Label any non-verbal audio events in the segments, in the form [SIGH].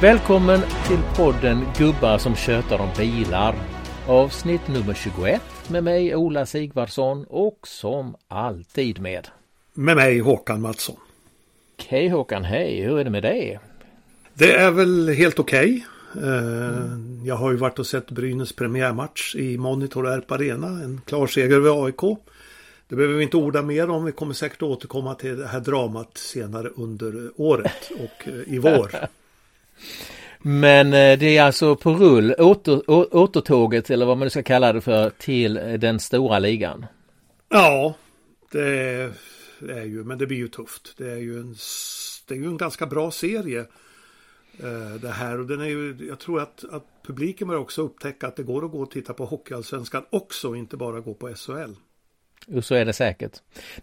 Välkommen till podden Gubbar som tjötar om bilar. Avsnitt nummer 21 med mig Ola Sigvardsson och som alltid med. Med mig Håkan Mattsson. Hej Håkan, hej. Hur är det med dig? Det är väl helt okej. Okay. Mm. Jag har ju varit och sett Brynäs premiärmatch i Monitor Erp Arena. En klar seger över AIK. Det behöver vi inte orda mer om. Vi kommer säkert återkomma till det här dramat senare under året och eh, i vår. [LAUGHS] Men eh, det är alltså på rull, åter, återtåget eller vad man ska kalla det för, till den stora ligan. Ja, det är ju, men det blir ju tufft. Det är ju en, det är ju en ganska bra serie eh, det här och den är ju, jag tror att, att publiken börjar också upptäcka att det går att gå och titta på Hockeyallsvenskan också, inte bara gå på SHL. Jo, så är det säkert.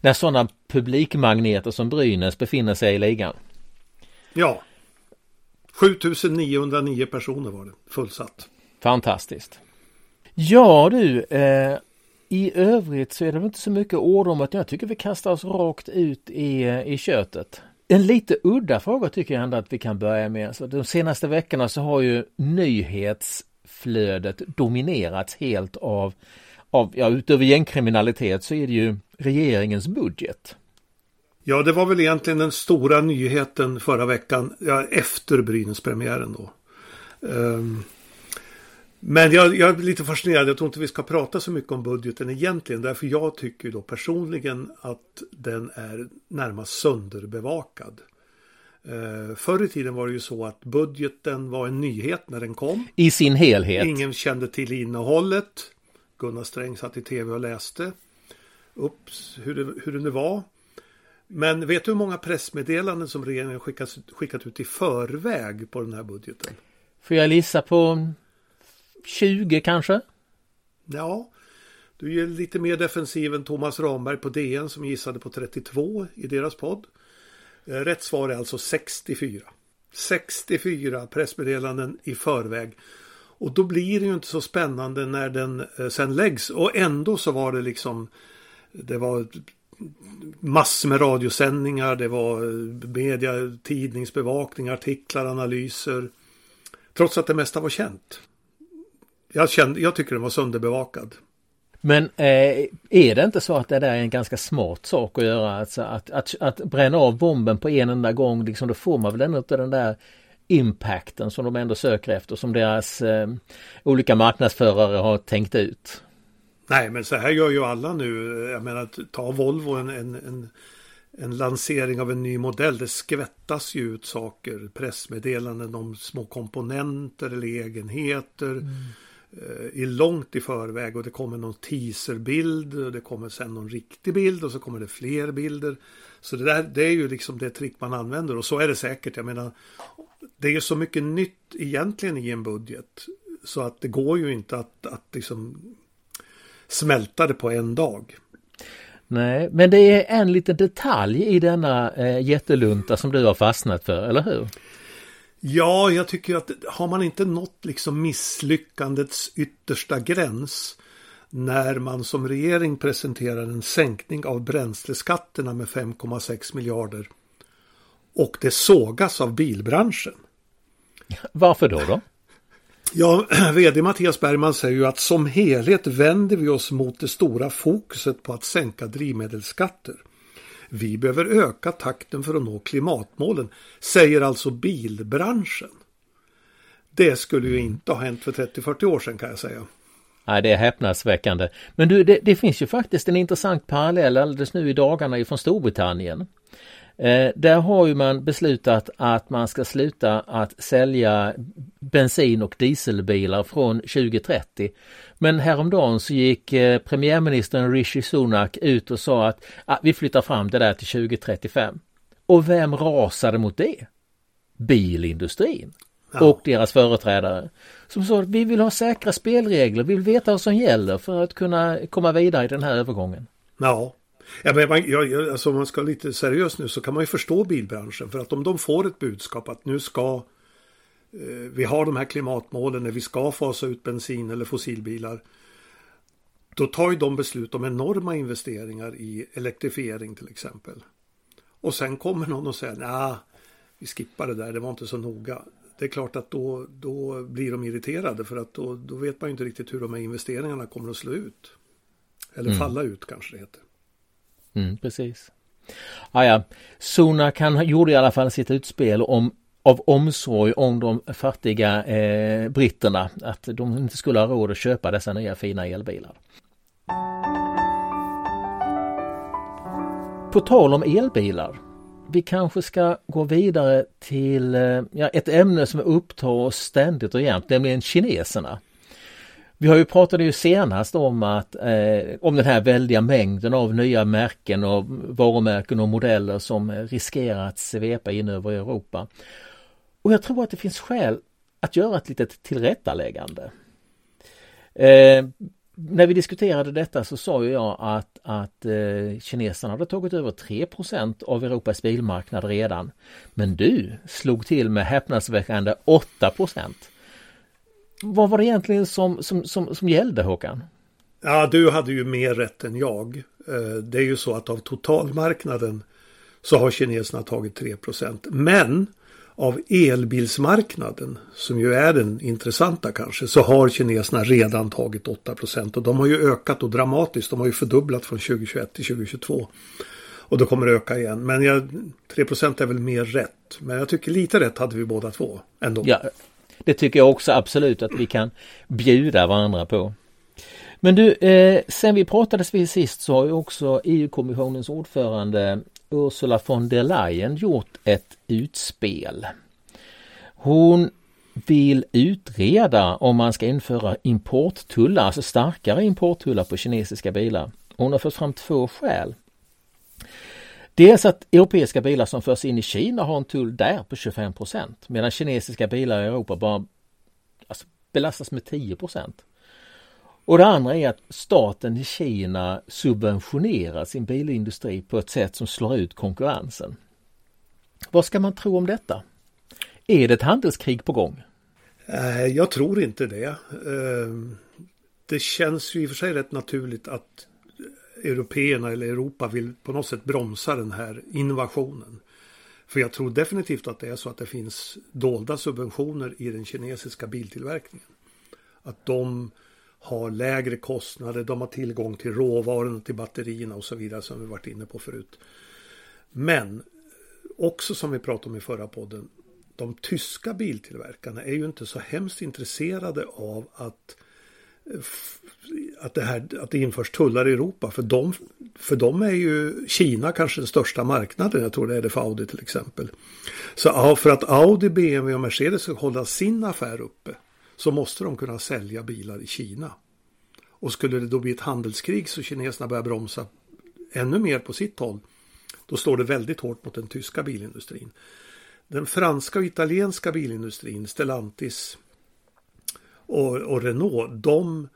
När sådana publikmagneter som Brynäs befinner sig i ligan. Ja. 7909 personer var det, fullsatt. Fantastiskt. Ja du, eh, i övrigt så är det inte så mycket ord om att jag tycker vi kastar oss rakt ut i, eh, i köttet. En lite udda fråga tycker jag ändå att vi kan börja med. Alltså, de senaste veckorna så har ju nyhetsflödet dominerats helt av av, ja, utöver gängkriminalitet så är det ju regeringens budget. Ja, det var väl egentligen den stora nyheten förra veckan, ja, efter Brynäs-premiären då. Um, men jag, jag, är lite fascinerad, jag tror inte vi ska prata så mycket om budgeten egentligen, därför jag tycker då personligen att den är närmast sönderbevakad. Uh, förr i tiden var det ju så att budgeten var en nyhet när den kom. I sin helhet. Ingen kände till innehållet. Gunnar Sträng satt i tv och läste upp hur det, hur det nu var. Men vet du hur många pressmeddelanden som regeringen skickat, skickat ut i förväg på den här budgeten? Får jag gissa på 20 kanske? Ja, du är lite mer defensiv än Thomas Ramberg på DN som gissade på 32 i deras podd. Eh, rätt svar är alltså 64. 64 pressmeddelanden i förväg. Och då blir det ju inte så spännande när den eh, sen läggs. Och ändå så var det liksom Det var massor med radiosändningar, det var eh, media, tidningsbevakning, artiklar, analyser. Trots att det mesta var känt. Jag, kände, jag tycker den var sönderbevakad. Men eh, är det inte så att det där är en ganska smart sak att göra? Alltså att, att, att bränna av bomben på en enda gång, liksom, då får man väl ändå inte den där impacten som de ändå söker efter som deras eh, olika marknadsförare har tänkt ut. Nej men så här gör ju alla nu. Jag menar ta Volvo en, en, en, en lansering av en ny modell. Det skvättas ju ut saker. Pressmeddelanden om små komponenter eller egenheter. Mm. Eh, I långt i förväg och det kommer någon teaserbild och det kommer sen någon riktig bild och så kommer det fler bilder. Så det där det är ju liksom det trick man använder och så är det säkert. Jag menar det är så mycket nytt egentligen i en budget. Så att det går ju inte att, att liksom smälta det på en dag. Nej, men det är en liten detalj i denna eh, jättelunta som du har fastnat för, eller hur? Ja, jag tycker att har man inte nått liksom misslyckandets yttersta gräns när man som regering presenterar en sänkning av bränsleskatterna med 5,6 miljarder och det sågas av bilbranschen. Varför då? då? Ja, [CLEARS THROAT] vd Mattias Bergman säger ju att som helhet vänder vi oss mot det stora fokuset på att sänka drivmedelsskatter. Vi behöver öka takten för att nå klimatmålen, säger alltså bilbranschen. Det skulle ju inte ha hänt för 30-40 år sedan kan jag säga. Nej, det är häpnadsväckande. Men du, det, det, finns ju faktiskt en intressant parallell alldeles nu i dagarna ifrån Storbritannien. Eh, där har ju man beslutat att man ska sluta att sälja bensin och dieselbilar från 2030. Men häromdagen så gick eh, premiärministern Rishi Sunak ut och sa att ah, vi flyttar fram det där till 2035. Och vem rasade mot det? Bilindustrin ja. och deras företrädare. Som sa att vi vill ha säkra spelregler, vi vill veta vad som gäller för att kunna komma vidare i den här övergången. Ja, Ja, men man, ja, alltså om man ska lite seriöst nu så kan man ju förstå bilbranschen. För att om de får ett budskap att nu ska eh, vi har de här klimatmålen när vi ska fasa ut bensin eller fossilbilar. Då tar ju de beslut om enorma investeringar i elektrifiering till exempel. Och sen kommer någon och säger nej, vi skippar det där, det var inte så noga. det är klart att då, då blir de irriterade för att då, då vet man ju inte riktigt hur de här investeringarna kommer att slå ut. Eller mm. falla ut kanske det heter. Mm, precis. Ah, ja. Sunak han gjorde i alla fall sitt utspel om av omsorg om de fattiga eh, britterna att de inte skulle ha råd att köpa dessa nya fina elbilar. På tal om elbilar. Vi kanske ska gå vidare till eh, ja, ett ämne som upptar oss ständigt och jämt, nämligen kineserna. Vi har ju pratat ju senast om att eh, om den här väldiga mängden av nya märken och varumärken och modeller som riskerar att svepa in över Europa. Och jag tror att det finns skäl att göra ett litet tillrättaläggande. Eh, när vi diskuterade detta så sa ju jag att, att eh, kineserna hade tagit över 3% av Europas bilmarknad redan. Men du slog till med häpnadsväckande 8 vad var det egentligen som, som, som, som gällde Håkan? Ja, du hade ju mer rätt än jag. Eh, det är ju så att av totalmarknaden så har kineserna tagit 3% Men av elbilsmarknaden, som ju är den intressanta kanske, så har kineserna redan tagit 8 och de har ju ökat och dramatiskt. De har ju fördubblat från 2021 till 2022. Och då kommer det öka igen. Men jag, 3% är väl mer rätt. Men jag tycker lite rätt hade vi båda två ändå. Ja, det tycker jag också absolut att vi kan bjuda varandra på. Men du, eh, sen vi pratades vid sist så har ju också EU-kommissionens ordförande Ursula von der Leyen gjort ett utspel. Hon vill utreda om man ska införa importtullar, alltså starkare importtullar på kinesiska bilar. Hon har fått fram två skäl. Dels att europeiska bilar som förs in i Kina har en tull där på 25% medan kinesiska bilar i Europa bara alltså, belastas med 10% och det andra är att staten i Kina subventionerar sin bilindustri på ett sätt som slår ut konkurrensen. Vad ska man tro om detta? Är det ett handelskrig på gång? Eh, jag tror inte det. Eh, det känns ju i och för sig rätt naturligt att européerna eller Europa vill på något sätt bromsa den här invasionen. För jag tror definitivt att det är så att det finns dolda subventioner i den kinesiska biltillverkningen. Att de har lägre kostnader, de har tillgång till råvarorna, till batterierna och så vidare som vi varit inne på förut. Men också som vi pratade om i förra podden, de tyska biltillverkarna är ju inte så hemskt intresserade av att att det, här, att det införs tullar i Europa. För dem, för de är ju Kina kanske den största marknaden. Jag tror det är det för Audi till exempel. Så för att Audi, BMW och Mercedes ska hålla sin affär uppe så måste de kunna sälja bilar i Kina. Och skulle det då bli ett handelskrig så kineserna börjar bromsa ännu mer på sitt håll, då står det väldigt hårt mot den tyska bilindustrin. Den franska och italienska bilindustrin, Stellantis och, och Renault, de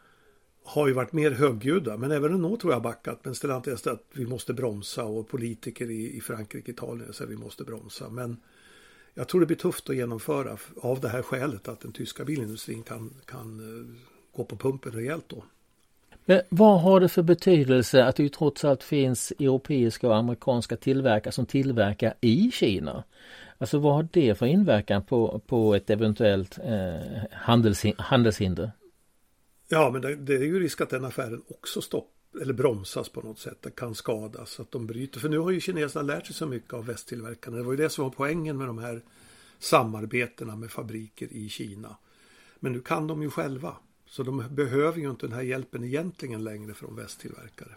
har ju varit mer högljudda, men även Renault tror jag har backat. Men Stellantis att vi måste bromsa och politiker i, i Frankrike, Italien säger att vi måste bromsa. Men jag tror det blir tufft att genomföra av det här skälet att den tyska bilindustrin kan, kan eh, gå på pumpen rejält då. Men vad har det för betydelse att det ju trots allt finns europeiska och amerikanska tillverkare som tillverkar i Kina? Alltså vad har det för inverkan på, på ett eventuellt eh, handels, handelshinder? Ja, men det, det, är ju risk att den affären också stopp eller bromsas på något sätt. Det kan skadas, att de bryter. För nu har ju kineserna lärt sig så mycket av västtillverkarna. Det var ju det som var poängen med de här samarbetena med fabriker i Kina. Men nu kan de ju själva. Så de behöver ju inte den här hjälpen egentligen längre från västtillverkare.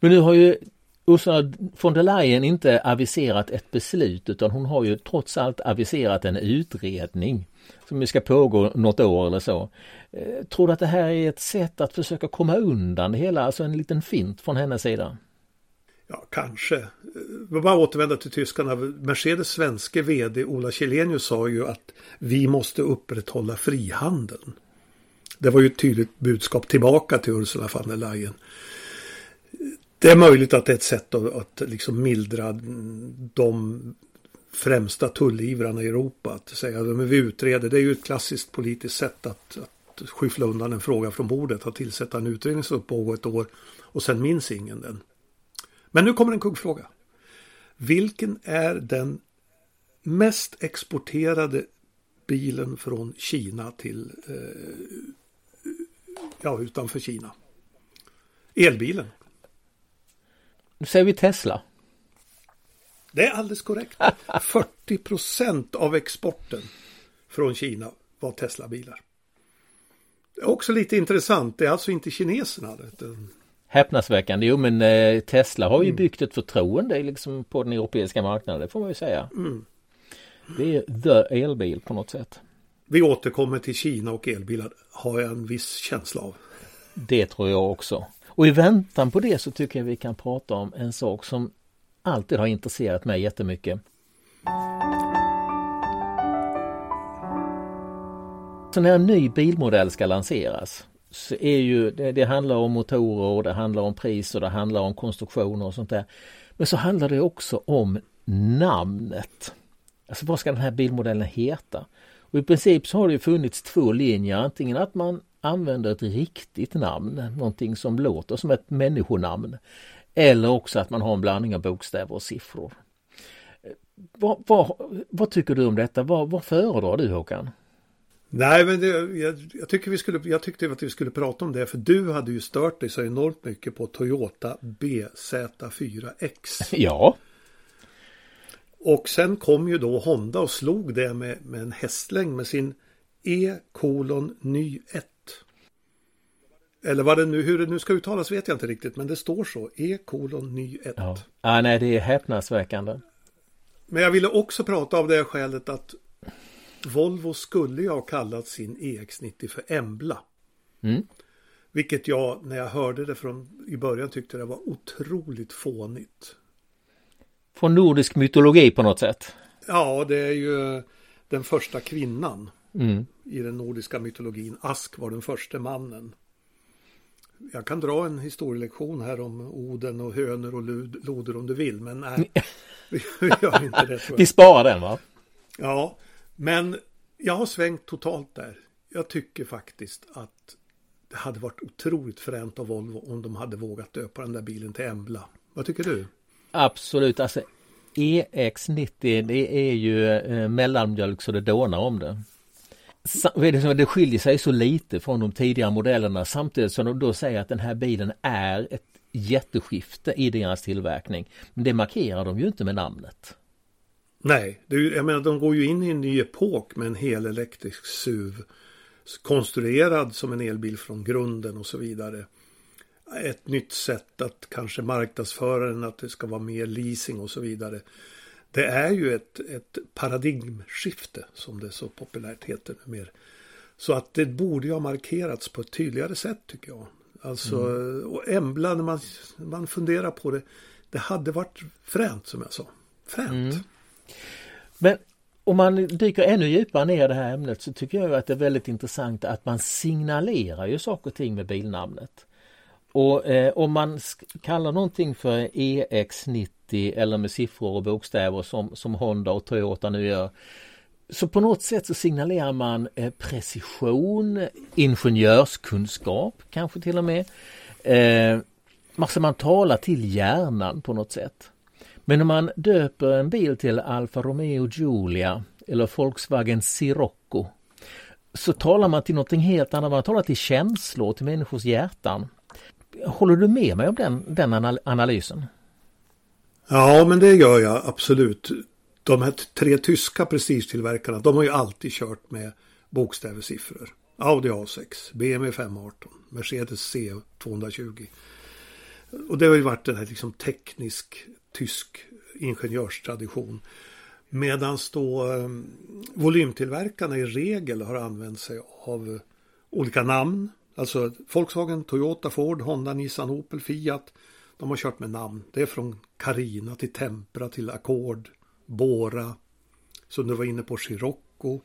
Men nu har ju Ursula von der Leyen inte aviserat ett beslut utan hon har ju trots allt aviserat en utredning som ska pågå något år eller så. Eh, tror du att det här är ett sätt att försöka komma undan det hela, alltså en liten fint från hennes sida? Ja, kanske. Vi bara återvända till tyskarna. Mercedes svenske vd Ola Källenius sa ju att vi måste upprätthålla frihandeln. Det var ju ett tydligt budskap tillbaka till Ursula von der Leyen. Det är möjligt att det är ett sätt att, att liksom mildra de främsta tullivrarna i Europa. Att säga att vi utreder. Det är ju ett klassiskt politiskt sätt att, att skyffla undan en fråga från bordet. Att tillsätta en utredning som pågår ett år och sen minns ingen den. Men nu kommer en kuggfråga. Vilken är den mest exporterade bilen från Kina till eh, ja, utanför Kina. Elbilen. Nu säger vi Tesla. Det är alldeles korrekt. [LAUGHS] 40 procent av exporten från Kina var Tesla-bilar. Det är också lite intressant. Det är alltså inte kineserna. Utan... Häpnadsväckande. Jo men eh, Tesla har ju mm. byggt ett förtroende liksom på den europeiska marknaden. Det får man ju säga. Mm. Det är the elbil på något sätt. Vi återkommer till Kina och elbilar. Har jag en viss känsla av. Det tror jag också. Och i väntan på det så tycker jag vi kan prata om en sak som alltid har intresserat mig jättemycket. Så när en ny bilmodell ska lanseras så är ju det, det handlar om motorer och det handlar om pris och det handlar om konstruktioner och sånt där. Men så handlar det också om namnet. Alltså vad ska den här bilmodellen heta? Och i princip så har det funnits två linjer, antingen att man använder ett riktigt namn, någonting som låter som ett människonamn. Eller också att man har en blandning av bokstäver och siffror. Vad, vad, vad tycker du om detta? Vad, vad föredrar du Håkan? Nej, men det, jag, jag, tycker vi skulle, jag tyckte att vi skulle prata om det, för du hade ju stört dig så enormt mycket på Toyota BZ4X. [LAUGHS] Ja. Och sen kom ju då Honda och slog det med, med en hästlängd med sin E kolon ny 1. Eller vad det nu, hur det nu ska uttalas vet jag inte riktigt, men det står så. E kolon ny 1. Ja. Ah, nej, det är häpnadsväckande. Men jag ville också prata av det skälet att Volvo skulle ju ha kallat sin EX90 för Embla. Mm. Vilket jag, när jag hörde det från i början, tyckte det var otroligt fånigt. Från nordisk mytologi på något sätt? Ja, det är ju den första kvinnan mm. i den nordiska mytologin. Ask var den första mannen. Jag kan dra en historielektion här om Oden och hönor och loder om du vill, men nej. [LAUGHS] Vi, vi gör inte det. Vi sparar den va? Ja, men jag har svängt totalt där. Jag tycker faktiskt att det hade varit otroligt fränt av Volvo om de hade vågat döpa den där bilen till Embla. Vad tycker du? Absolut, alltså EX90 det är ju eh, mellanmjölk så det dånar om det. Det skiljer sig så lite från de tidigare modellerna samtidigt som de då säger att den här bilen är ett jätteskifte i deras tillverkning. Men det markerar de ju inte med namnet. Nej, det är, jag menar de går ju in i en ny epok med en helelektrisk SUV. Konstruerad som en elbil från grunden och så vidare. Ett nytt sätt att kanske marknadsföra den, att det ska vara mer leasing och så vidare. Det är ju ett, ett paradigmskifte som det så populärt heter mer. Så att det borde ju ha markerats på ett tydligare sätt tycker jag. Alltså, mm. och Embla när man, man funderar på det. Det hade varit fränt som jag sa. Fränt. Mm. Men om man dyker ännu djupare ner i det här ämnet så tycker jag att det är väldigt intressant att man signalerar ju saker och ting med bilnamnet. Och eh, om man kallar någonting för EX90 eller med siffror och bokstäver som, som Honda och Toyota nu gör. Så på något sätt så signalerar man eh, precision, ingenjörskunskap kanske till och med. Eh, man talar till hjärnan på något sätt. Men om man döper en bil till Alfa Romeo Giulia eller Volkswagen Sirocco så talar man till någonting helt annat. Man talar till känslor, till människors hjärtan. Håller du med mig om den, den analysen? Ja, men det gör jag absolut. De här tre tyska prestigetillverkarna, de har ju alltid kört med bokstäversiffror. Audi A6, BMW 518, Mercedes C220. Och det har ju varit den här liksom teknisk tysk ingenjörstradition. Medan då eh, volymtillverkarna i regel har använt sig av olika namn. Alltså Volkswagen, Toyota, Ford, Honda, Nissan, Opel, Fiat. De har kört med namn. Det är från Carina till Tempra till Accord, Bora. Som du var inne på, Scirocco.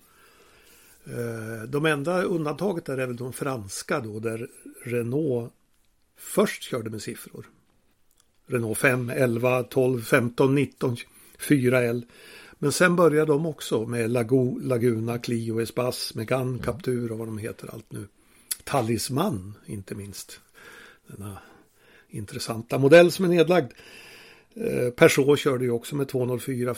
Eh, de enda undantaget är väl de franska då där Renault först körde med siffror. Renault 5, 11, 12, 15, 19, 4L. Men sen började de också med Lago, Laguna, Clio, Espace, Megane, mm. Captur och vad de heter allt nu. Talisman inte minst. Denna intressanta modell som är nedlagd. Eh, Peugeot körde ju också med 204,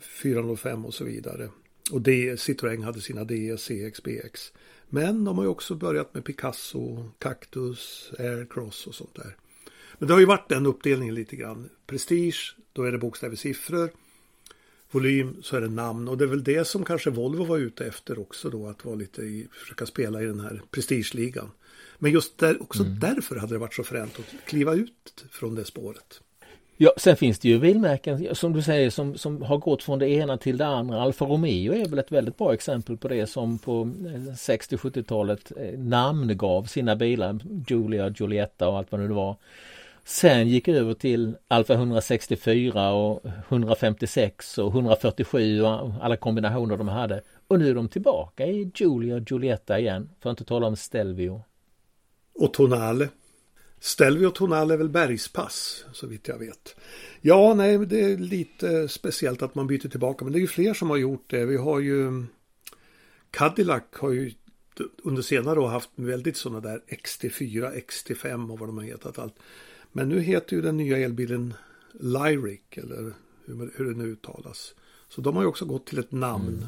405 och så vidare. Och det, Citroën hade sina DS, CX, BX. Men de har ju också börjat med Picasso, Cactus, Aircross och sånt där. Men det har ju varit den uppdelningen lite grann. Prestige, då är det bokstäver siffror. Volym så är det namn och det är väl det som kanske Volvo var ute efter också då att vara lite i, försöka spela i den här prestigeligan. Men just där, också mm. därför hade det varit så fränt att kliva ut från det spåret. Ja, sen finns det ju bilmärken som du säger som, som har gått från det ena till det andra. Alfa Romeo är väl ett väldigt bra exempel på det som på 60-70-talet eh, eh, namngav sina bilar. Julia, Giulietta och allt vad det nu var. Sen gick över till Alfa 164 och 156 och 147 och alla kombinationer de hade. Och nu är de tillbaka i Julia och Giulietta igen. För att inte tala om Stelvio. Och Tonale. Stelvio och Tonale är väl bergspass så vitt jag vet. Ja, nej, det är lite speciellt att man byter tillbaka. Men det är ju fler som har gjort det. Vi har ju mm, Cadillac har ju under senare år haft väldigt sådana där XT4, XT5 och vad de har hetat allt. Men nu heter ju den nya elbilen Lyric eller hur, hur det nu uttalas. Så de har ju också gått till ett namn. Mm.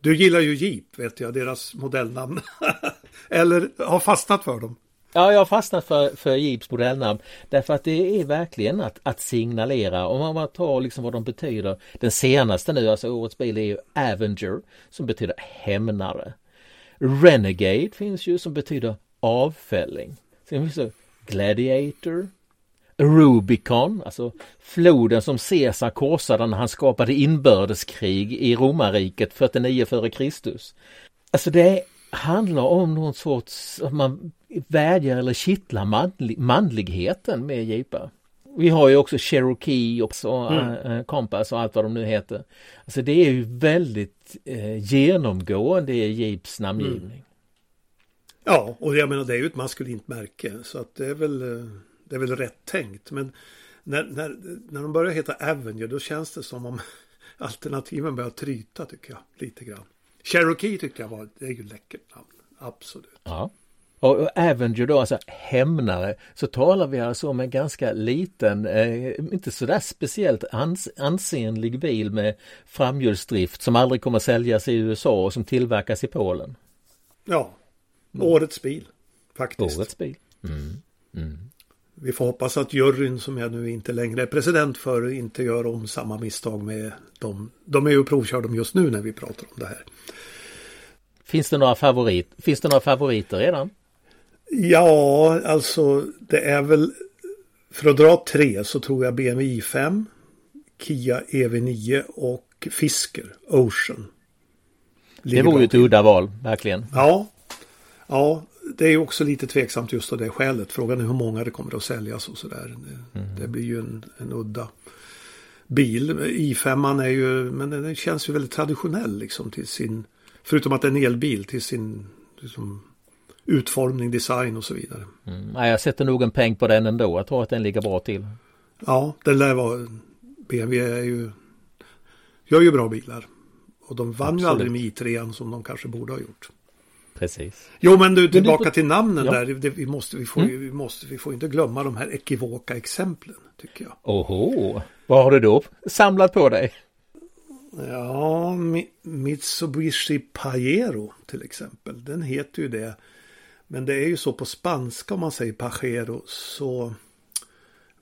Du gillar ju Jeep vet jag, deras modellnamn. [LAUGHS] eller har fastnat för dem. Ja, jag har fastnat för, för Jeeps modellnamn därför att det är verkligen att, att signalera om man tar liksom vad de betyder. Den senaste nu, alltså årets bil är ju Avenger som betyder hämnare. Renegade finns ju som betyder avfälling. Sen finns det Gladiator, Rubicon, alltså floden som Caesar korsade när han skapade inbördeskrig i romarriket 49 f.Kr. Alltså det handlar om någon sorts, man vädjar eller kittlar manlig, manligheten med jeepar. Vi har ju också Cherokee och så, mm. Compass och allt vad de nu heter. Alltså det är ju väldigt eh, genomgående i Jeeps namngivning. Mm. Ja, och jag menar det är ju ett maskulint märke så att det är väl, det är väl rätt tänkt. Men när, när, när de börjar heta Avenger då känns det som om [LAUGHS] alternativen börjar tryta tycker jag lite grann. Cherokee tyckte jag var, det är ju läckert namn, absolut. Ja. Och Avenger då, alltså hämnare, så talar vi alltså om en ganska liten, eh, inte sådär speciellt ans ansenlig bil med framhjulsdrift som aldrig kommer säljas i USA och som tillverkas i Polen. Ja, årets bil faktiskt. Årets bil. Mm. Mm. Vi får hoppas att juryn som jag nu inte längre är president för inte gör om samma misstag med dem. De är ju provkörda just nu när vi pratar om det här. Finns det några, favorit, finns det några favoriter redan? Ja, alltså det är väl för att dra tre så tror jag BMW i5, Kia EV9 och Fisker Ocean. Det vore ju ett udda val, verkligen. Ja, ja, det är också lite tveksamt just av det skälet. Frågan är hur många det kommer att säljas och sådär. Det, mm. det blir ju en, en udda bil. i5 är ju, men den känns ju väldigt traditionell liksom till sin, förutom att det är en elbil till sin liksom, utformning, design och så vidare. Mm. Ja, jag sätter nog en peng på den ändå. Jag tror att den ligger bra till. Ja, den lär vara, BMW är ju, gör ju bra bilar. Och de vann Absolut. ju aldrig med i3 som de kanske borde ha gjort. Precis. Jo men du tillbaka men du, till namnen ja. där. Det, vi, måste, vi, får, mm. vi, måste, vi får inte glömma de här ekivoka exemplen. Tycker jag. Oho, vad har du då samlat på dig? Ja, Mitsubishi Pajero till exempel. Den heter ju det. Men det är ju så på spanska om man säger Pajero så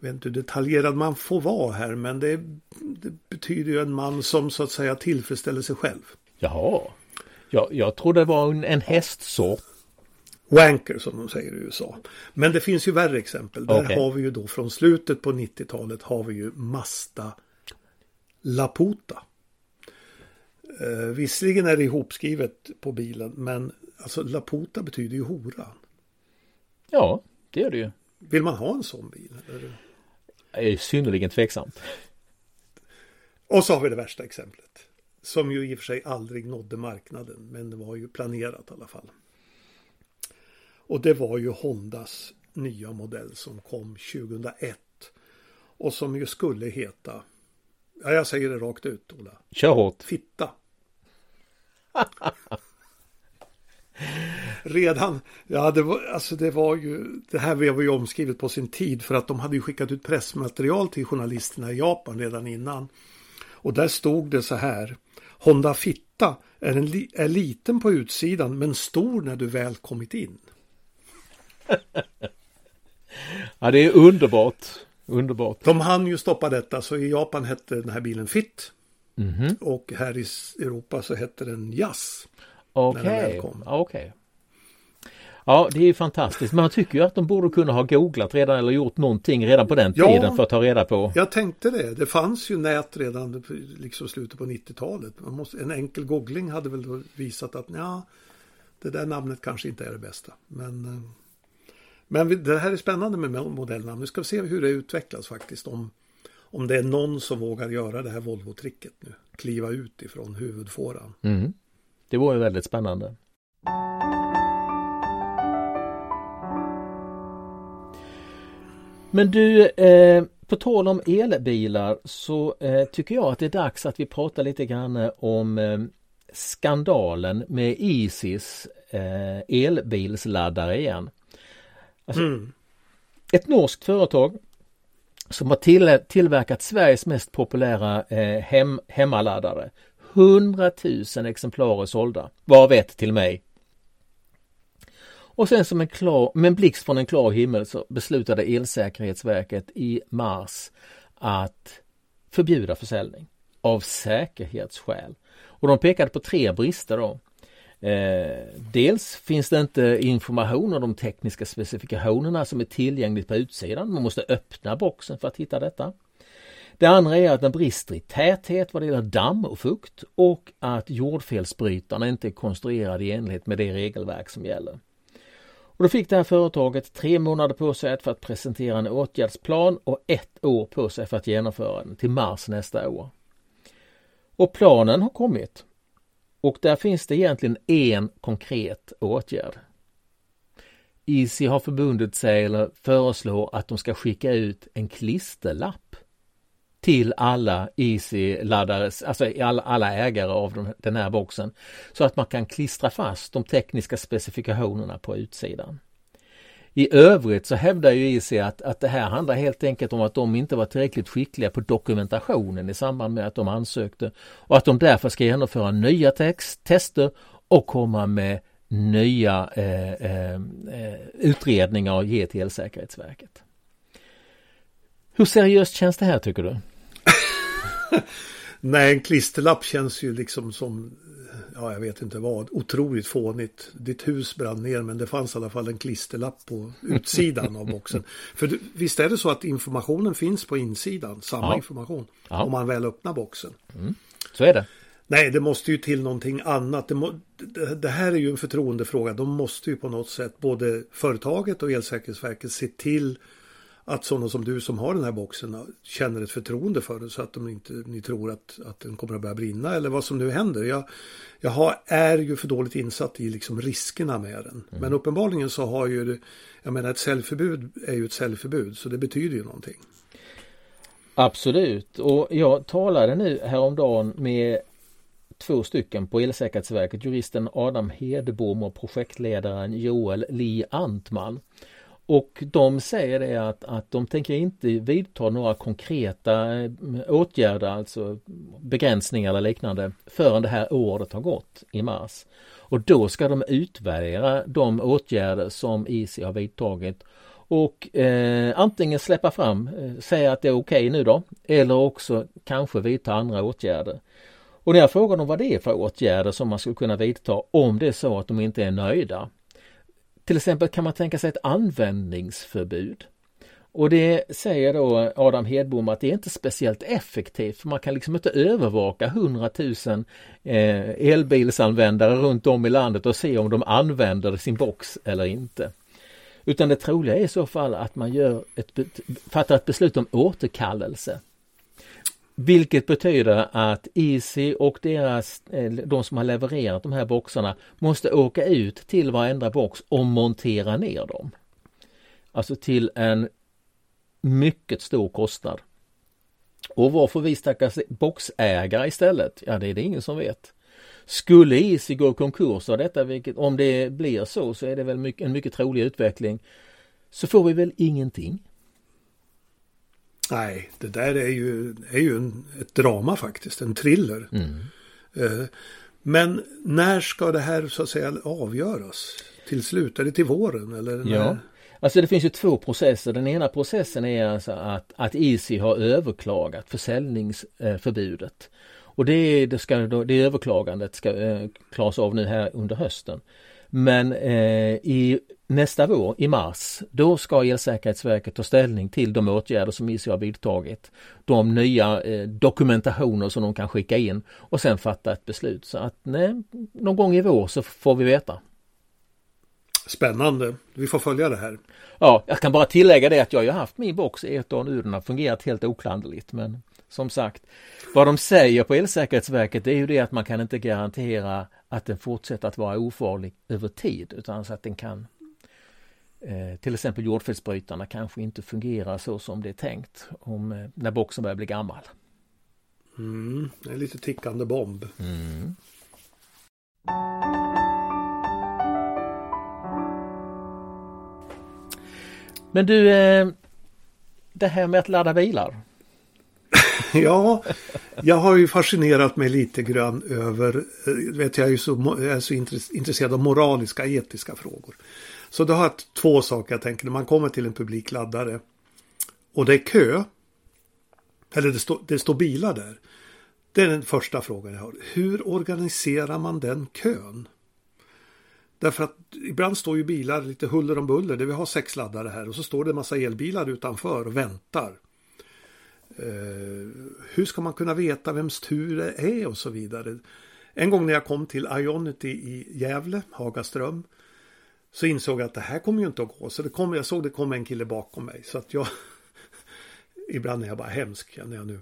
jag vet inte hur detaljerad man får vara här men det, det betyder ju en man som så att säga tillfredsställer sig själv. Jaha. Jag, jag tror det var en, en hästsort. Wanker som de säger i USA. Men det finns ju värre exempel. Där okay. har vi ju då från slutet på 90-talet har vi ju Masta Laputa. Eh, visserligen är det ihopskrivet på bilen men alltså Laputa betyder ju hora. Ja, det gör det ju. Vill man ha en sån bil? Eller? Det är synnerligen tveksamt. Och så har vi det värsta exemplet. Som ju i och för sig aldrig nådde marknaden, men det var ju planerat i alla fall. Och det var ju Hondas nya modell som kom 2001. Och som ju skulle heta, ja jag säger det rakt ut Ola. Kör hårt. Fitta. Redan, ja det var, alltså det var ju, det här var ju omskrivet på sin tid för att de hade ju skickat ut pressmaterial till journalisterna i Japan redan innan. Och där stod det så här. Honda Fitta är, en li, är liten på utsidan men stor när du väl kommit in. [LAUGHS] ja, det är underbart. Underbart. De hann ju stoppa detta så i Japan hette den här bilen Fit. Mm -hmm. Och här i Europa så hette den Jazz. Okej, okay. okay. Ja, det är fantastiskt. Man tycker ju att de borde kunna ha googlat redan eller gjort någonting redan på den tiden ja, för att ta reda på. Jag tänkte det. Det fanns ju nät redan liksom slutet på 90-talet. en enkel googling hade väl visat att ja, det där namnet kanske inte är det bästa. Men, eh, men det här är spännande med modellnamn. Nu ska vi se hur det utvecklas faktiskt. Om, om det är någon som vågar göra det här Volvo-tricket nu. Kliva ut ifrån huvudfåran. Mm. Det vore väldigt spännande. Men du, eh, på tal om elbilar så eh, tycker jag att det är dags att vi pratar lite grann om eh, skandalen med Isis eh, elbilsladdare igen. Alltså, mm. Ett norskt företag som har till, tillverkat Sveriges mest populära eh, hem, hemmaladdare. 100 000 exemplar sålda, varav ett till mig. Och sen som en klar, med en blixt från en klar himmel så beslutade Elsäkerhetsverket i mars att förbjuda försäljning av säkerhetsskäl. Och de pekade på tre brister då. Eh, dels finns det inte information om de tekniska specifikationerna som är tillgängligt på utsidan. Man måste öppna boxen för att hitta detta. Det andra är att den brister i täthet vad det gäller damm och fukt och att jordfelsbrytarna inte är konstruerade i enlighet med det regelverk som gäller. Och då fick det här företaget tre månader på sig för att presentera en åtgärdsplan och ett år på sig för att genomföra den till mars nästa år. Och planen har kommit. Och där finns det egentligen en konkret åtgärd. Easy har förbundit sig eller föreslår att de ska skicka ut en klisterlapp till alla Easy-laddare, alltså alla, alla ägare av den här boxen. Så att man kan klistra fast de tekniska specifikationerna på utsidan. I övrigt så hävdar ju Easy att, att det här handlar helt enkelt om att de inte var tillräckligt skickliga på dokumentationen i samband med att de ansökte och att de därför ska genomföra nya text, tester och komma med nya eh, eh, eh, utredningar och ge till Elsäkerhetsverket. Hur seriöst känns det här tycker du? [LAUGHS] Nej, en klisterlapp känns ju liksom som, ja jag vet inte vad, otroligt fånigt. Ditt hus brann ner men det fanns i alla fall en klisterlapp på utsidan av boxen. [LAUGHS] För visst är det så att informationen finns på insidan, samma ja. information, ja. om man väl öppnar boxen. Mm. Så är det. Nej, det måste ju till någonting annat. Det, må, det, det, här är ju en förtroendefråga. De måste ju på något sätt, både företaget och Elsäkerhetsverket, se till att sådana som du som har den här boxen känner ett förtroende för den så att de inte, ni tror att, att den kommer att börja brinna eller vad som nu händer. Jag, jag har, är ju för dåligt insatt i liksom riskerna med den. Mm. Men uppenbarligen så har ju, jag menar ett säljförbud är ju ett säljförbud så det betyder ju någonting. Absolut och jag talade nu häromdagen med två stycken på Elsäkerhetsverket, juristen Adam Hedbom och projektledaren Joel Li Antman. Och de säger det att, att de tänker inte vidta några konkreta eh, åtgärder, alltså begränsningar eller liknande, förrän det här året har gått i mars. Och då ska de utvärdera de åtgärder som IC har vidtagit och eh, antingen släppa fram, eh, säga att det är okej okay nu då, eller också kanske vidta andra åtgärder. Och när jag frågar dem vad det är för åtgärder som man skulle kunna vidta om det är så att de inte är nöjda, till exempel kan man tänka sig ett användningsförbud. Och det säger då Adam Hedbom att det är inte speciellt effektivt för man kan liksom inte övervaka 100 000 eh, elbilsanvändare runt om i landet och se om de använder sin box eller inte. Utan det troliga är i så fall att man gör ett, fattar ett beslut om återkallelse. Vilket betyder att Easy och deras, eh, de som har levererat de här boxarna måste åka ut till varenda box och montera ner dem. Alltså till en mycket stor kostnad. Och varför vi stackars boxägare istället? Ja, det är det ingen som vet. Skulle Easy gå i konkurs av detta, vilket om det blir så, så är det väl mycket, en mycket trolig utveckling, så får vi väl ingenting. Nej, det där är ju, är ju en, ett drama faktiskt, en thriller. Mm. Eh, men när ska det här så att säga avgöras? Till slut? Är det till våren? Eller när? Ja. Alltså det finns ju två processer. Den ena processen är alltså att, att Easy har överklagat försäljningsförbudet. Och det, det, ska, det överklagandet ska eh, klaras av nu här under hösten. Men eh, i nästa vår, i mars, då ska Elsäkerhetsverket ta ställning till de åtgärder som ICA har vidtagit. De nya eh, dokumentationer som de kan skicka in och sen fatta ett beslut. Så att nej, någon gång i vår så får vi veta. Spännande. Vi får följa det här. Ja, jag kan bara tillägga det att jag har haft min box i ett år nu. Den har fungerat helt oklanderligt. Men som sagt, vad de säger på Elsäkerhetsverket det är ju det att man kan inte garantera att den fortsätter att vara ofarlig över tid utan så att den kan eh, till exempel jordfelsbrytarna kanske inte fungerar så som det är tänkt om, eh, när boxen börjar bli gammal. Mm, det är lite tickande bomb. Mm. Men du, eh, det här med att ladda bilar. [LAUGHS] ja, jag har ju fascinerat mig lite grann över, eh, vet jag är ju så, jag är så intresserad av moraliska, etiska frågor. Så då har jag två saker jag tänker när man kommer till en publikladdare och det är kö. Eller det, stå, det står bilar där. Det är den första frågan jag har. Hur organiserar man den kön? Därför att ibland står ju bilar lite huller om buller. Vi har sex laddare här och så står det en massa elbilar utanför och väntar. Eh, hur ska man kunna veta vems tur det är och så vidare. En gång när jag kom till Ionity i Gävle, Hagaström. Så insåg jag att det här kommer ju inte att gå. Så det kom, jag såg det kom en kille bakom mig. Så att jag... [LAUGHS] ibland är jag bara hemsk känner jag nu.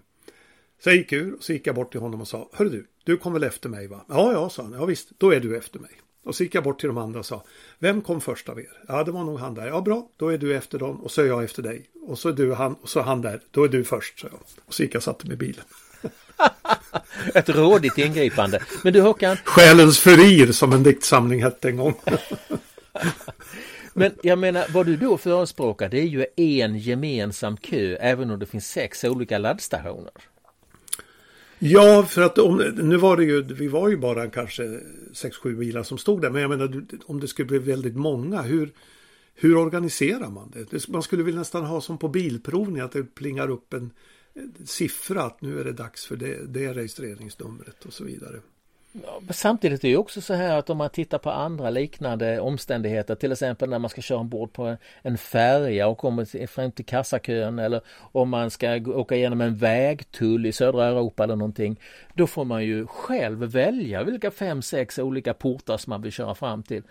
Så jag gick ur och så gick jag bort till honom och sa Hörru du, du kom väl efter mig va? Ja, ja, sa han. Ja visst, då är du efter mig. Och så gick jag bort till de andra och sa Vem kom först av er? Ja, det var nog han där. Ja, bra, då är du efter dem och så är jag efter dig. Och så är du han och så han där. Då är du först, sa jag. Och så gick jag och satte mig i bilen. [LAUGHS] Ett rådigt ingripande. Men du Håkan. Själens furir som en diktsamling hette en gång. [LAUGHS] Men jag menar, vad du då förespråkar det är ju en gemensam kö även om det finns sex olika laddstationer. Ja, för att om, nu var det ju, vi var ju bara kanske 6-7 bilar som stod där. Men jag menar, om det skulle bli väldigt många, hur, hur organiserar man det? Man skulle väl nästan ha som på bilprovning, att det plingar upp en eh, siffra att nu är det dags för det, det registreringsnumret och så vidare. Samtidigt är det också så här att om man tittar på andra liknande omständigheter, till exempel när man ska köra ombord på en färja och kommer fram till kassakön eller om man ska åka igenom en vägtull i södra Europa eller någonting. Då får man ju själv välja vilka fem, sex olika portar som man vill köra fram till.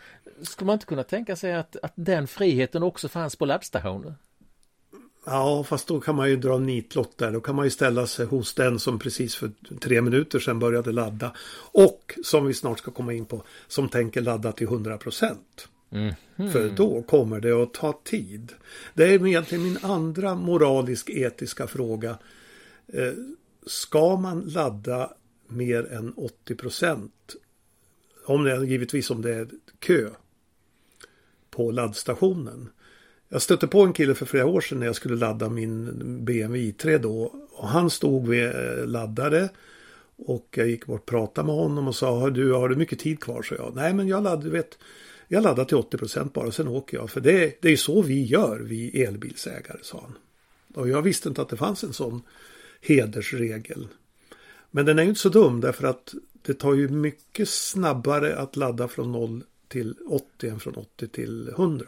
Skulle man inte kunna tänka sig att, att den friheten också fanns på laddstationer? Ja, fast då kan man ju dra nitlott där. Då kan man ju ställa sig hos den som precis för tre minuter sedan började ladda. Och som vi snart ska komma in på, som tänker ladda till 100 procent. Mm. För då kommer det att ta tid. Det är egentligen min andra moralisk-etiska fråga. Eh, ska man ladda mer än 80 procent? Om det, givetvis om det är kö på laddstationen. Jag stötte på en kille för flera år sedan när jag skulle ladda min BMW i3 då. Och han stod vid eh, laddare. Och jag gick bort och pratade med honom och sa, du, har du mycket tid kvar? Så jag, nej men jag laddar, vet, jag laddar till 80 procent bara, sen åker jag. För det, det är så vi gör, vi elbilsägare, sa han. Och jag visste inte att det fanns en sån hedersregel. Men den är ju inte så dum därför att det tar ju mycket snabbare att ladda från 0 till 80 än från 80 till 100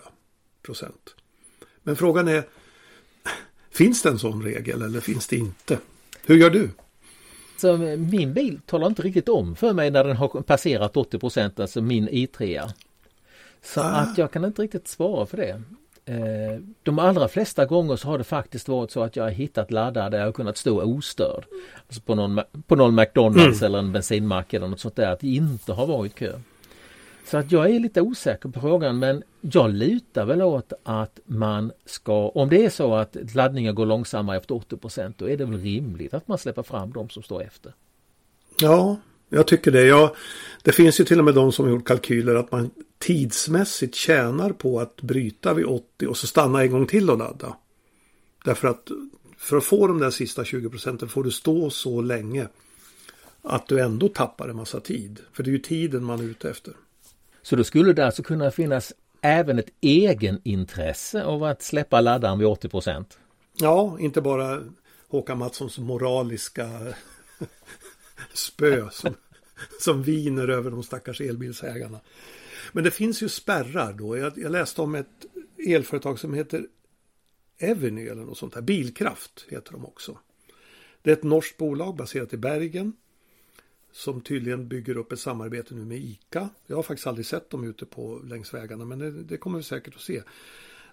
procent. Men frågan är, finns det en sån regel eller finns det inte? Hur gör du? Så min bil talar inte riktigt om för mig när den har passerat 80 procent, alltså min i3. Så ah. att jag kan inte riktigt svara för det. Eh, de allra flesta gånger så har det faktiskt varit så att jag har hittat laddare där jag kunnat stå ostörd. Alltså på någon, på någon McDonalds mm. eller en bensinmack eller något sånt där, att det inte har varit kö. Så att jag är lite osäker på frågan men jag lutar väl åt att man ska, om det är så att laddningen går långsammare efter 80 då är det väl rimligt att man släpper fram de som står efter. Ja, jag tycker det. Ja, det finns ju till och med de som har gjort kalkyler att man tidsmässigt tjänar på att bryta vid 80 och så stanna en gång till och ladda. Därför att för att få de där sista 20 procenten får du stå så länge att du ändå tappar en massa tid. För det är ju tiden man är ute efter. Så då skulle det alltså kunna finnas även ett egenintresse av att släppa laddaren vid 80 procent? Ja, inte bara Håkan Mattssons moraliska [LAUGHS] spö som, som viner över de stackars elbilsägarna. Men det finns ju spärrar då. Jag, jag läste om ett elföretag som heter Eveny eller något sånt här. Bilkraft heter de också. Det är ett norskt bolag baserat i Bergen. Som tydligen bygger upp ett samarbete nu med ICA. Jag har faktiskt aldrig sett dem ute på längs vägarna men det, det kommer vi säkert att se.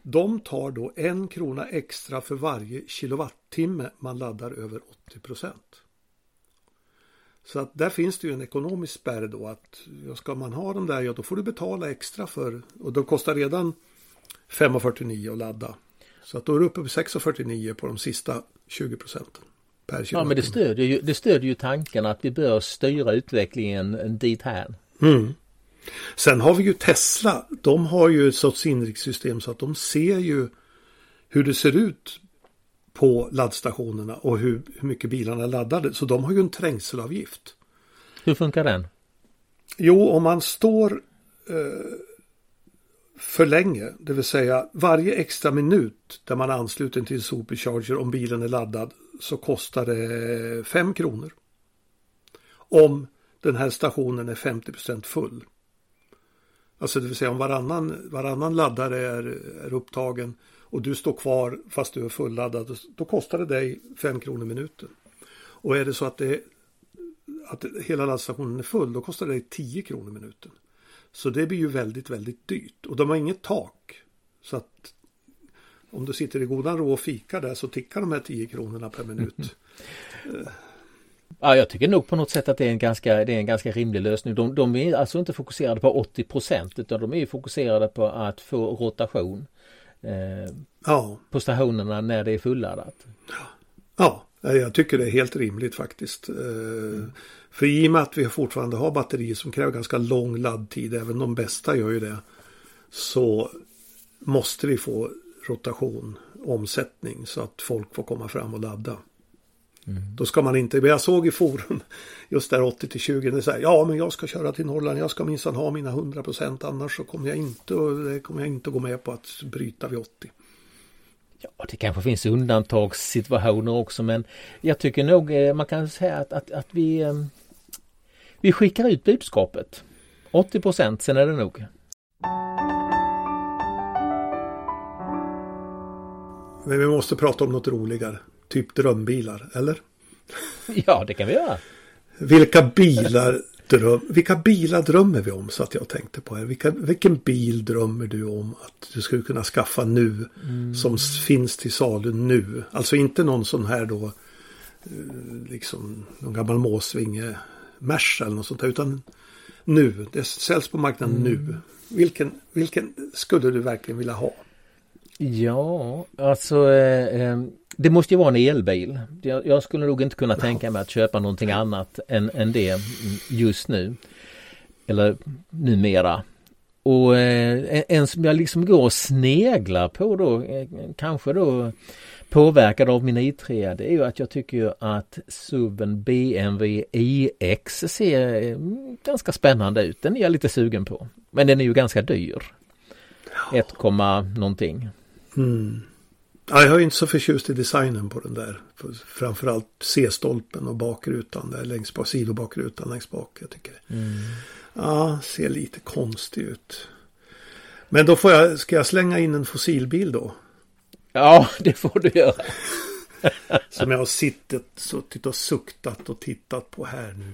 De tar då en krona extra för varje kilowattimme man laddar över 80 procent. Så att där finns det ju en ekonomisk spärr då att ska man ha dem där, ja då får du betala extra för och de kostar redan 5,49 att ladda. Så att då är du uppe på 6,49 på de sista 20 procenten. Per ja men det stödjer, ju, det stödjer ju tanken att vi bör styra utvecklingen dit här. Mm. Sen har vi ju Tesla. De har ju ett sorts inrikessystem så att de ser ju hur det ser ut på laddstationerna och hur, hur mycket bilarna är laddade. Så de har ju en trängselavgift. Hur funkar den? Jo, om man står eh, för länge, det vill säga varje extra minut där man är ansluten till supercharger om bilen är laddad så kostar det 5 kronor. Om den här stationen är 50% full. Alltså det vill säga om varannan, varannan laddare är, är upptagen och du står kvar fast du är fulladdad. Då kostar det dig 5 kronor minuten. Och är det så att, det, att hela laddstationen är full då kostar det dig 10 kronor minuten. Så det blir ju väldigt, väldigt dyrt. Och de har inget tak. Så att om du sitter i godan ro och fikar där så tickar de här 10 kronorna per minut. [LAUGHS] Ja, jag tycker nog på något sätt att det är en ganska, det är en ganska rimlig lösning. De, de är alltså inte fokuserade på 80 procent utan de är fokuserade på att få rotation eh, ja. på stationerna när det är fulladdat. Ja, jag tycker det är helt rimligt faktiskt. Mm. För i och med att vi fortfarande har batterier som kräver ganska lång laddtid, även de bästa gör ju det, så måste vi få rotation, omsättning så att folk får komma fram och ladda. Mm. Då ska man inte, men jag såg i forum [LAUGHS] just där 80 till 20, det är ja men jag ska köra till Norrland, jag ska minsann ha mina 100 procent annars så kommer jag inte, kommer jag inte gå med på att bryta vid 80. Ja, det kanske finns undantagssituationer också men jag tycker nog eh, man kan säga att, att, att vi eh, vi skickar ut budskapet. 80 procent, sen är det nog. Men vi måste prata om något roligare. Typ drömbilar, eller? Ja, det kan vi göra. Vilka bilar, dröm, vilka bilar drömmer vi om? Så att jag tänkte på här. Vilka, vilken bil drömmer du om att du skulle kunna skaffa nu? Mm. Som finns till salu nu. Alltså inte någon sån här då. Eh, liksom någon gammal måsvinge Merca eller något sånt där. Utan nu. Det säljs på marknaden mm. nu. Vilken, vilken skulle du verkligen vilja ha? Ja, alltså eh, eh, det måste ju vara en elbil. Jag, jag skulle nog inte kunna tänka mig att köpa någonting annat än, än det just nu. Eller numera. Och eh, en som jag liksom går och sneglar på då, eh, kanske då påverkad av min i3 det är ju att jag tycker ju att SUVen BMW iX ser mm, ganska spännande ut. Den är jag lite sugen på. Men den är ju ganska dyr. 1, någonting. Mm. Ja, jag är inte så förtjust i designen på den där. Framförallt C-stolpen och bakrutan där längst bak, sidobakrutan längst bak. Jag tycker mm. Ja, ser lite konstig ut. Men då får jag, ska jag slänga in en fossilbil då? Ja, [LAUGHS] det får du göra. [LAUGHS] Som jag har sittit, suttit och suktat och tittat på här nu.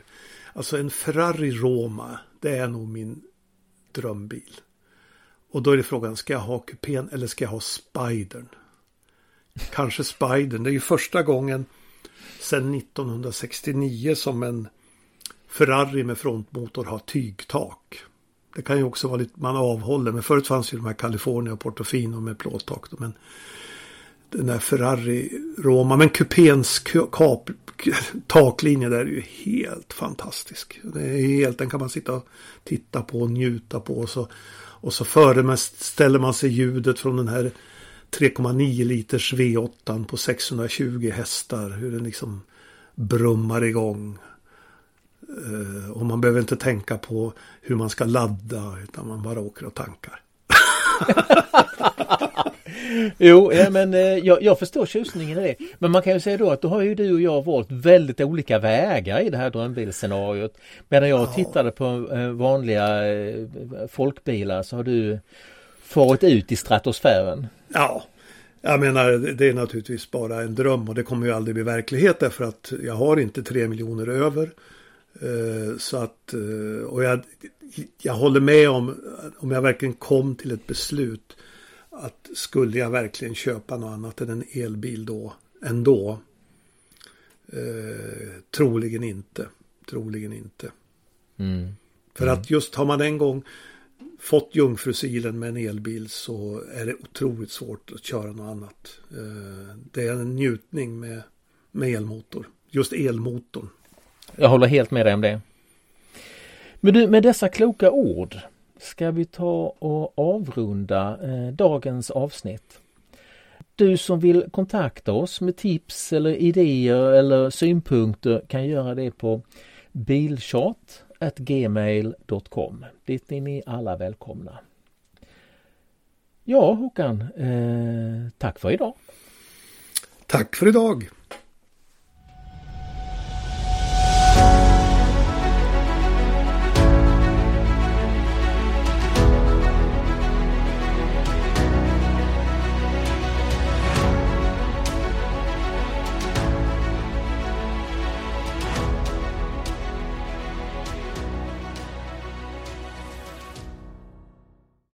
Alltså en Ferrari Roma, det är nog min drömbil. Och då är det frågan, ska jag ha kupén eller ska jag ha Spidern? Kanske Spidern. Det är ju första gången sedan 1969 som en Ferrari med frontmotor har tygtak. Det kan ju också vara lite, man avhåller, men förut fanns ju de här California och Portofino med plåttak. Men den där Ferrari Roma. Men kupéns kap, taklinje där är ju helt fantastisk. Det är helt, den kan man sitta och titta på och njuta på. Och så, och så föreställer man sig ljudet från den här 3,9 liters V8 på 620 hästar. Hur den liksom brummar igång. Eh, och man behöver inte tänka på hur man ska ladda utan man bara åker och tankar. [LAUGHS] jo, ja, men eh, jag, jag, förstår tjusningen i det. Men man kan ju säga då att då har ju du och jag valt väldigt olika vägar i det här drömbilsscenariot. Medan jag ja. tittade på eh, vanliga folkbilar så har du farit ut i stratosfären. Ja, jag menar det är naturligtvis bara en dröm och det kommer ju aldrig bli verklighet därför att jag har inte tre miljoner över. Så att, och jag, jag håller med om, om jag verkligen kom till ett beslut att skulle jag verkligen köpa något annat än en elbil då ändå? Eh, troligen inte. Troligen inte. Mm. För att just har man en gång fått jungfrusilen med en elbil så är det otroligt svårt att köra något annat. Eh, det är en njutning med, med elmotor. Just elmotorn. Jag håller helt med dig om det. Men du, med dessa kloka ord ska vi ta och avrunda eh, dagens avsnitt. Du som vill kontakta oss med tips eller idéer eller synpunkter kan göra det på gmail.com. Dit är ni alla välkomna. Ja Håkan, eh, tack för idag. Tack för idag.